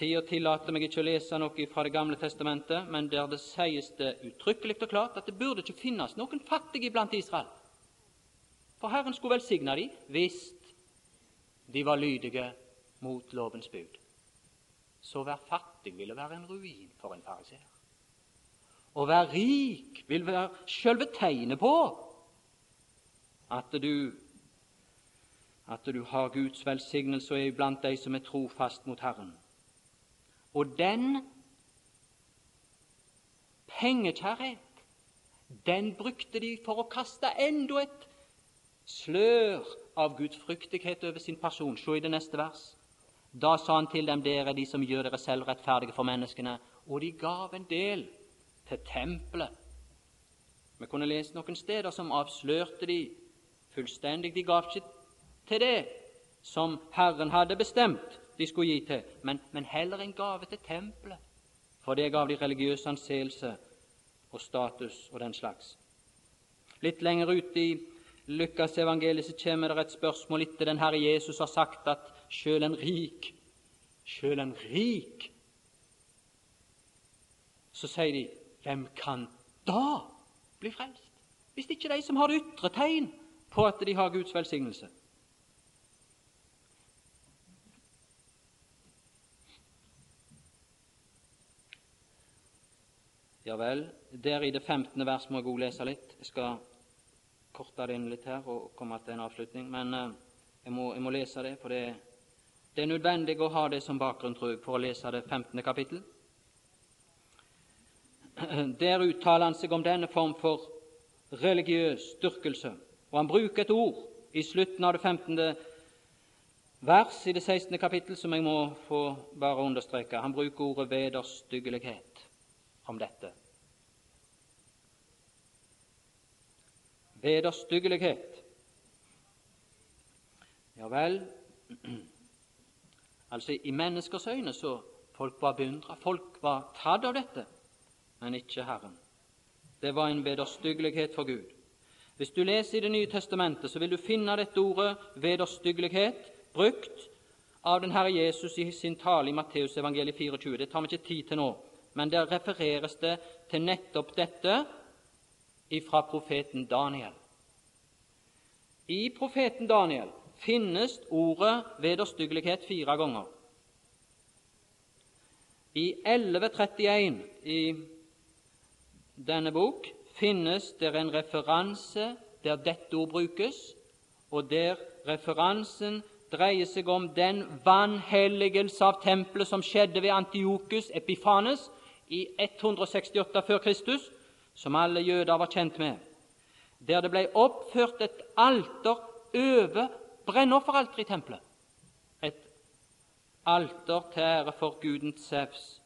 Tida tillater meg ikke å lese noe fra Det gamle testamentet, men der det sies det uttrykkelig og klart at det burde ikke finnes noen fattige blant Israel. For Herren skulle velsigne dem hvis de var lydige mot lovens bud. Så å være fattig ville være en ruin for en fariseer. Å være rik vil være selve tegnet på at du, at du har Guds velsignelse og er blant de som er trofast mot Herren. Og den pengekjærhet, den brukte de for å kaste enda et slør av gudfryktighet over sin person. Se i det neste vers. Da sa han til dem, dere er de som gjør dere selv rettferdige for menneskene, og de gav en del til tempelet. Vi kunne lese noen steder som avslørte de fullstendig. De gav ikke til det som Herren hadde bestemt de skulle gi til, men, men heller en gave til tempelet. For det gav de religiøs anseelse og status og den slags. Litt lenger ute i Lukas evangeliet så kommer det et spørsmål etter den Herre Jesus har sagt at sjøl en rik, sjøl en rik Så sier de, hvem kan da bli frelst? Hvis ikke de som har det ytre tegn, på at de har Guds velsignelse. Ja vel, der i det 15. vers må jeg òg lese litt. Jeg skal korte det inn litt her og komme til en avslutning. Men eh, jeg, må, jeg, må, lese det, for det, det, er nødvendig å ha det som bakgrunn, tror jeg, for å lese det 15. kapittel. Der uttaler han seg om denne form for religiøs styrkelse. Og han bruker et ord i slutten av det 15. vers i det 16. kapittel som jeg må få bare understreke. Han bruker ordet vederstyggelighet om dette. Vederstyggelighet. Ja vel Altså, i menneskers øyne så folk var beundra, folk var tatt av dette, men ikke Herren. Det var en vederstyggelighet for Gud. Hvis du leser i Det nye testamentet, så vil du finne dette ordet vederstyggelighet brukt av den Herre Jesus i sin tale i Matteus evangeliet 24. Det tar vi ikke tid til nå, men der refereres det til nettopp dette ifra profeten Daniel. I profeten Daniel finnes ordet vederstyggelighet fire ganger. I 1131 i denne bok finnes det en referanse der dette ord brukes, og der referansen dreier seg om den vanhelligelse av tempelet som skjedde ved Antiokus Epifanes i 168 før Kristus, som alle jøder var kjent med, der det ble oppført et alter over brennofferalteret i tempelet. Et alter til ære for guden Sevs.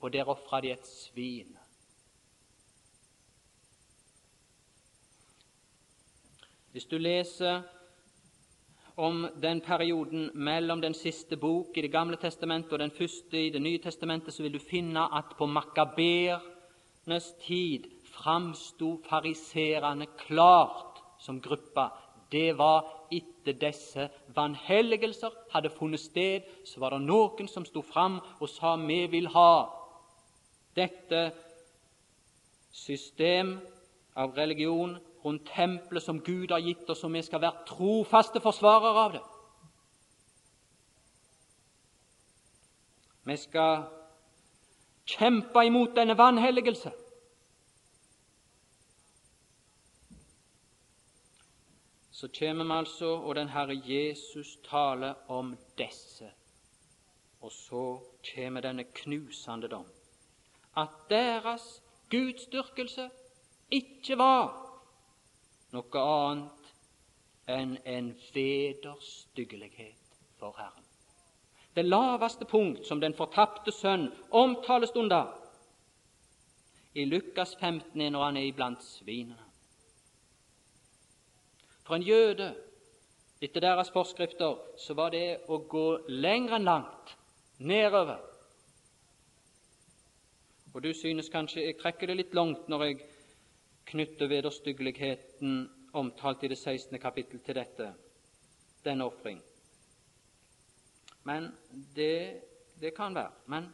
Og der ofra de et svin. Hvis du leser om den perioden mellom den siste bok i Det gamle testamentet og den første i Det nye testamentet, så vil du finne at på makabernes tid framsto fariserene klart som gruppa. Det var etter disse vanhelligelser hadde funnet sted, så var det noen som sto fram og sa vi vil ha dette system av religion rundt tempelet som Gud har gitt oss, og vi skal være trofaste forsvarere av det. Vi skal kjempe imot denne vanhelligelse. Så kommer vi altså, og den Herre Jesus taler om disse. Og så kommer denne knusende dom. At deres gudsdyrkelse ikke var noe annet enn en vederstyggelighet for Herren. Det laveste punkt som den fortapte sønn omtales under i Lukas 15 når han er iblant svinene. For en jøde, etter deres forskrifter, så var det å gå lenger enn langt nedover. Og du synes kanskje jeg trekker det litt langt når jeg knytter vederstyggeligheten omtalt i det 16. kapittel til dette, denne ofring. Men det, det kan være. Men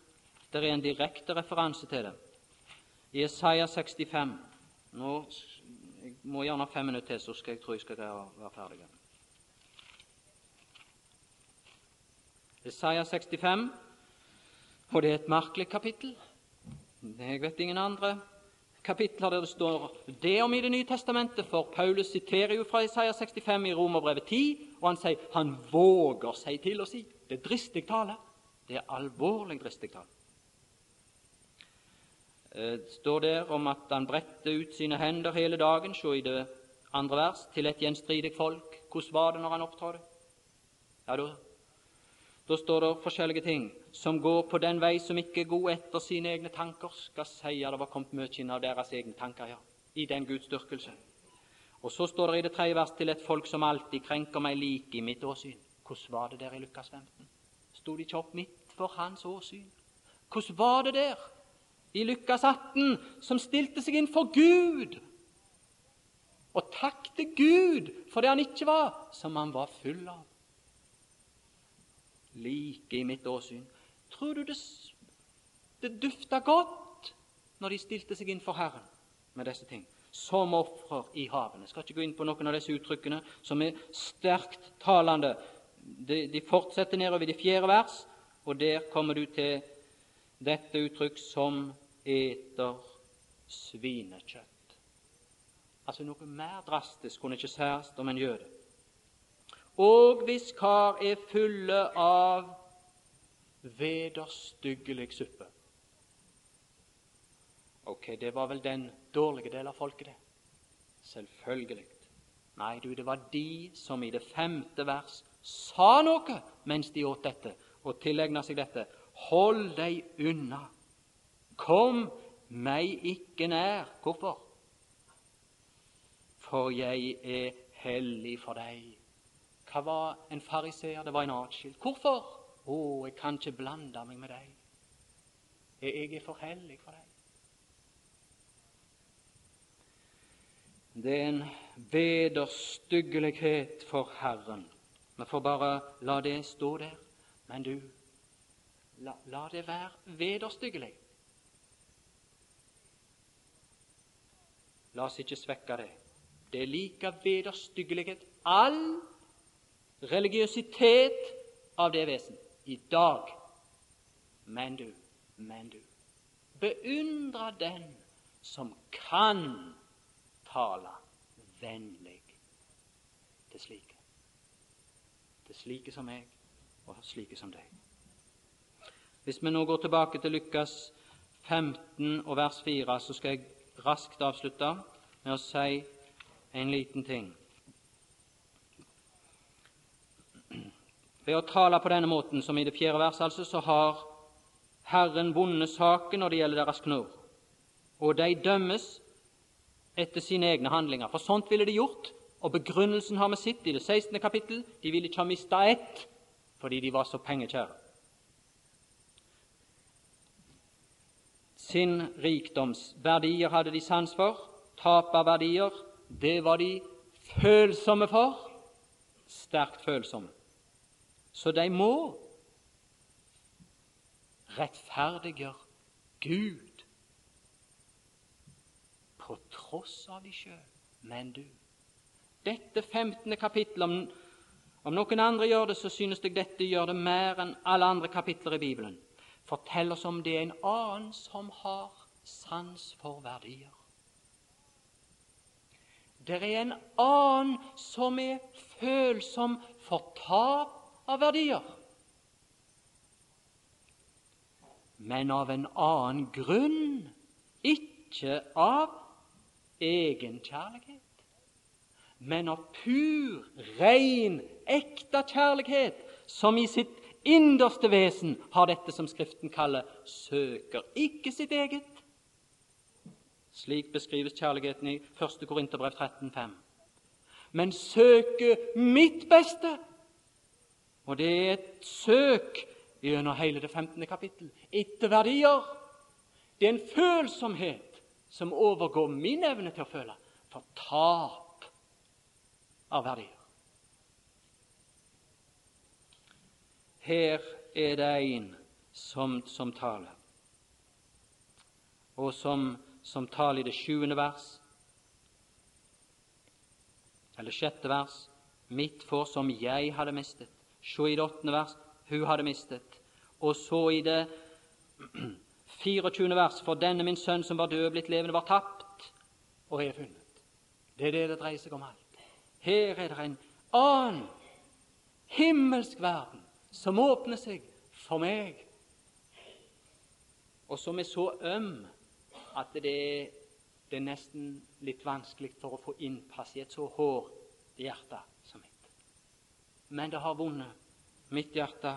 det er en direkte referanse til det. I Isaiah 65 Nå jeg må gjerne ha fem minutter til, så skal jeg tro jeg skal være ferdig. Isaiah 65, og det er et merkelig kapittel. Jeg vet ingen andre kapitler der det står det om i Det nye testamentet, for Paulus siterer jo fra Isaiah 65 i Romerbrevet 10, og han sier han våger seg til å si. Det er dristig tale. Det er alvorlig dristig tale. Det eh, står der om at han bredte ut sine hender hele dagen, se i det andre vers, til et gjenstridig folk. Hvordan var det når han opptrådte? Ja, da, da står det forskjellige ting som går på den vei som ikke er god etter sine egne tanker, skal si det var kommet mye inn av deres egne tanker, ja, i den gudsdyrkelse. Og så står det i det tredje vers til et folk som alltid krenker meg like i mitt åsyn. Hvordan var det der i Lukas 15? Sto de ikke opp midt for hans åsyn? Hvordan var det der i Lukas 18, som stilte seg inn for Gud og takk til Gud for det han ikke var, som han var full av? Like i mitt åsyn. Tror du det, det dufta godt når de stilte seg inn for Herren med disse ting? Som ofrer i havene. Jeg skal ikke gå inn på noen av disse uttrykkene som er sterkt talende. De, de fortsetter nedover i det fjerde vers, og der kommer du til dette uttrykk som eter svinekjøtt. Altså Noe mer drastisk kunne ikke sies om en jøde. Og hvis kar er fulle av vederstyggelig suppe. Ok, det var vel den dårlige delen av folket, det. Selvfølgelig. Nei, du, det var de som i det femte vers sa noe mens de åt dette, og tilegna seg dette. Hold deg unna. Kom meg ikke nær. Hvorfor? For jeg er hellig for deg. Hva var en fariseer? Det var en atskilt. Hvorfor? Å, jeg kan ikke blande meg med deg. Jeg er for hellig for deg. Det er en vederstyggelighet for Herren. Vi får bare la det stå der. Men du, la, la det være vederstyggelig. La oss ikke svekke det. Det er like vederstyggelighet, all religiøsitet av det vesen, i dag. Men du, men du, beundra den som kan tale vennlig til slike. Til slike som meg, og slike som deg. Hvis vi nå går tilbake til Lukas 15 og vers 4, så skal jeg raskt avslutte med å si en liten ting. Ved å tale på denne måten, som i det fjerde verset, altså, så har Herren vunnet saken når det gjelder deres knor, og de dømmes etter sine egne handlinger. For sånt ville de gjort, og begrunnelsen har vi sett i det 16. kapittel. De ville ikke ha mista ett fordi de var så pengekjære. Sin rikdomsverdier hadde de sans for, tap av verdier, det var de følsomme for, sterkt følsomme. Så de må rettferdiggjøre Gud på tross av de sjøl. Men du, dette 15. kapittel om, om noen andre gjør det, så synes jeg dette gjør det mer enn alle andre kapitler i Bibelen. Fortell oss om det er en annen som har sans for verdier. Det er en annen som er følsom for tap av verdier, men av en annen grunn, ikke av egenkjærlighet, men av pur, ren, ekte kjærlighet, som i sitt innerste vesen har dette som Skriften kaller søker ikke sitt eget. Slik beskrives kjærligheten i 1. Korinterbrev 13,5. Men søker mitt beste og det er et søk gjennom hele det 15. kapittel etter verdier. Det er en følsomhet som overgår min evne til å føle for tap av verdier. Her er det en som, som taler, og som, som taler i det sjuende vers, eller sjette vers, mitt for som jeg hadde mistet. Se i det åttende vers hun hadde mistet. Og så i det 24. vers for denne min sønn som var død, blitt levende, var tapt og er funnet. Det er det det dreier seg om alt. Her er det en annen himmelsk verden som åpner seg for meg, og som er så øm at det er, det er nesten litt vanskelig for å få innpass i et så hårdt hjerte men det har vunnet mitt hjerte.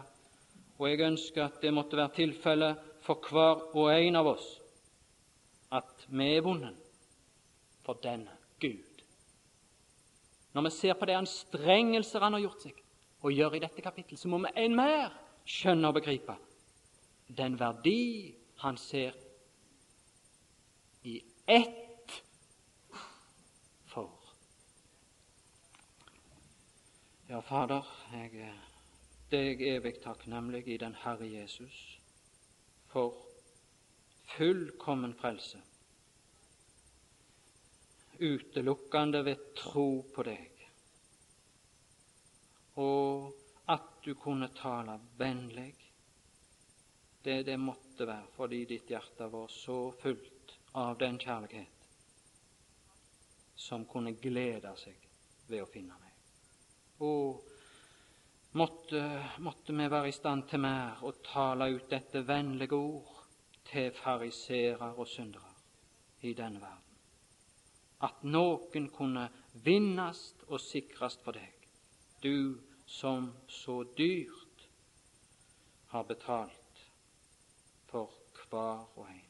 Og jeg ønsker at det måtte være tilfellet for hver og en av oss at vi er vunnet for denne Gud. Når vi ser på de anstrengelser han har gjort seg og gjør i dette kapittel, så må vi en mer skjønne og begripe den verdi han ser i ett Ja, Fader, jeg er deg evig takknemlig i den Herre Jesus for fullkommen frelse, utelukkende ved tro på deg, og at du kunne tale vennlig. Det det måtte være fordi ditt hjerte var så fullt av den kjærlighet som kunne glede seg ved å finne meg. Og måtte, måtte vi være i stand til mer å tale ut dette vennlige ord til fariserer og syndere i denne verden. At noen kunne vinnes og sikres for deg, du som så dyrt har betalt for hver og en.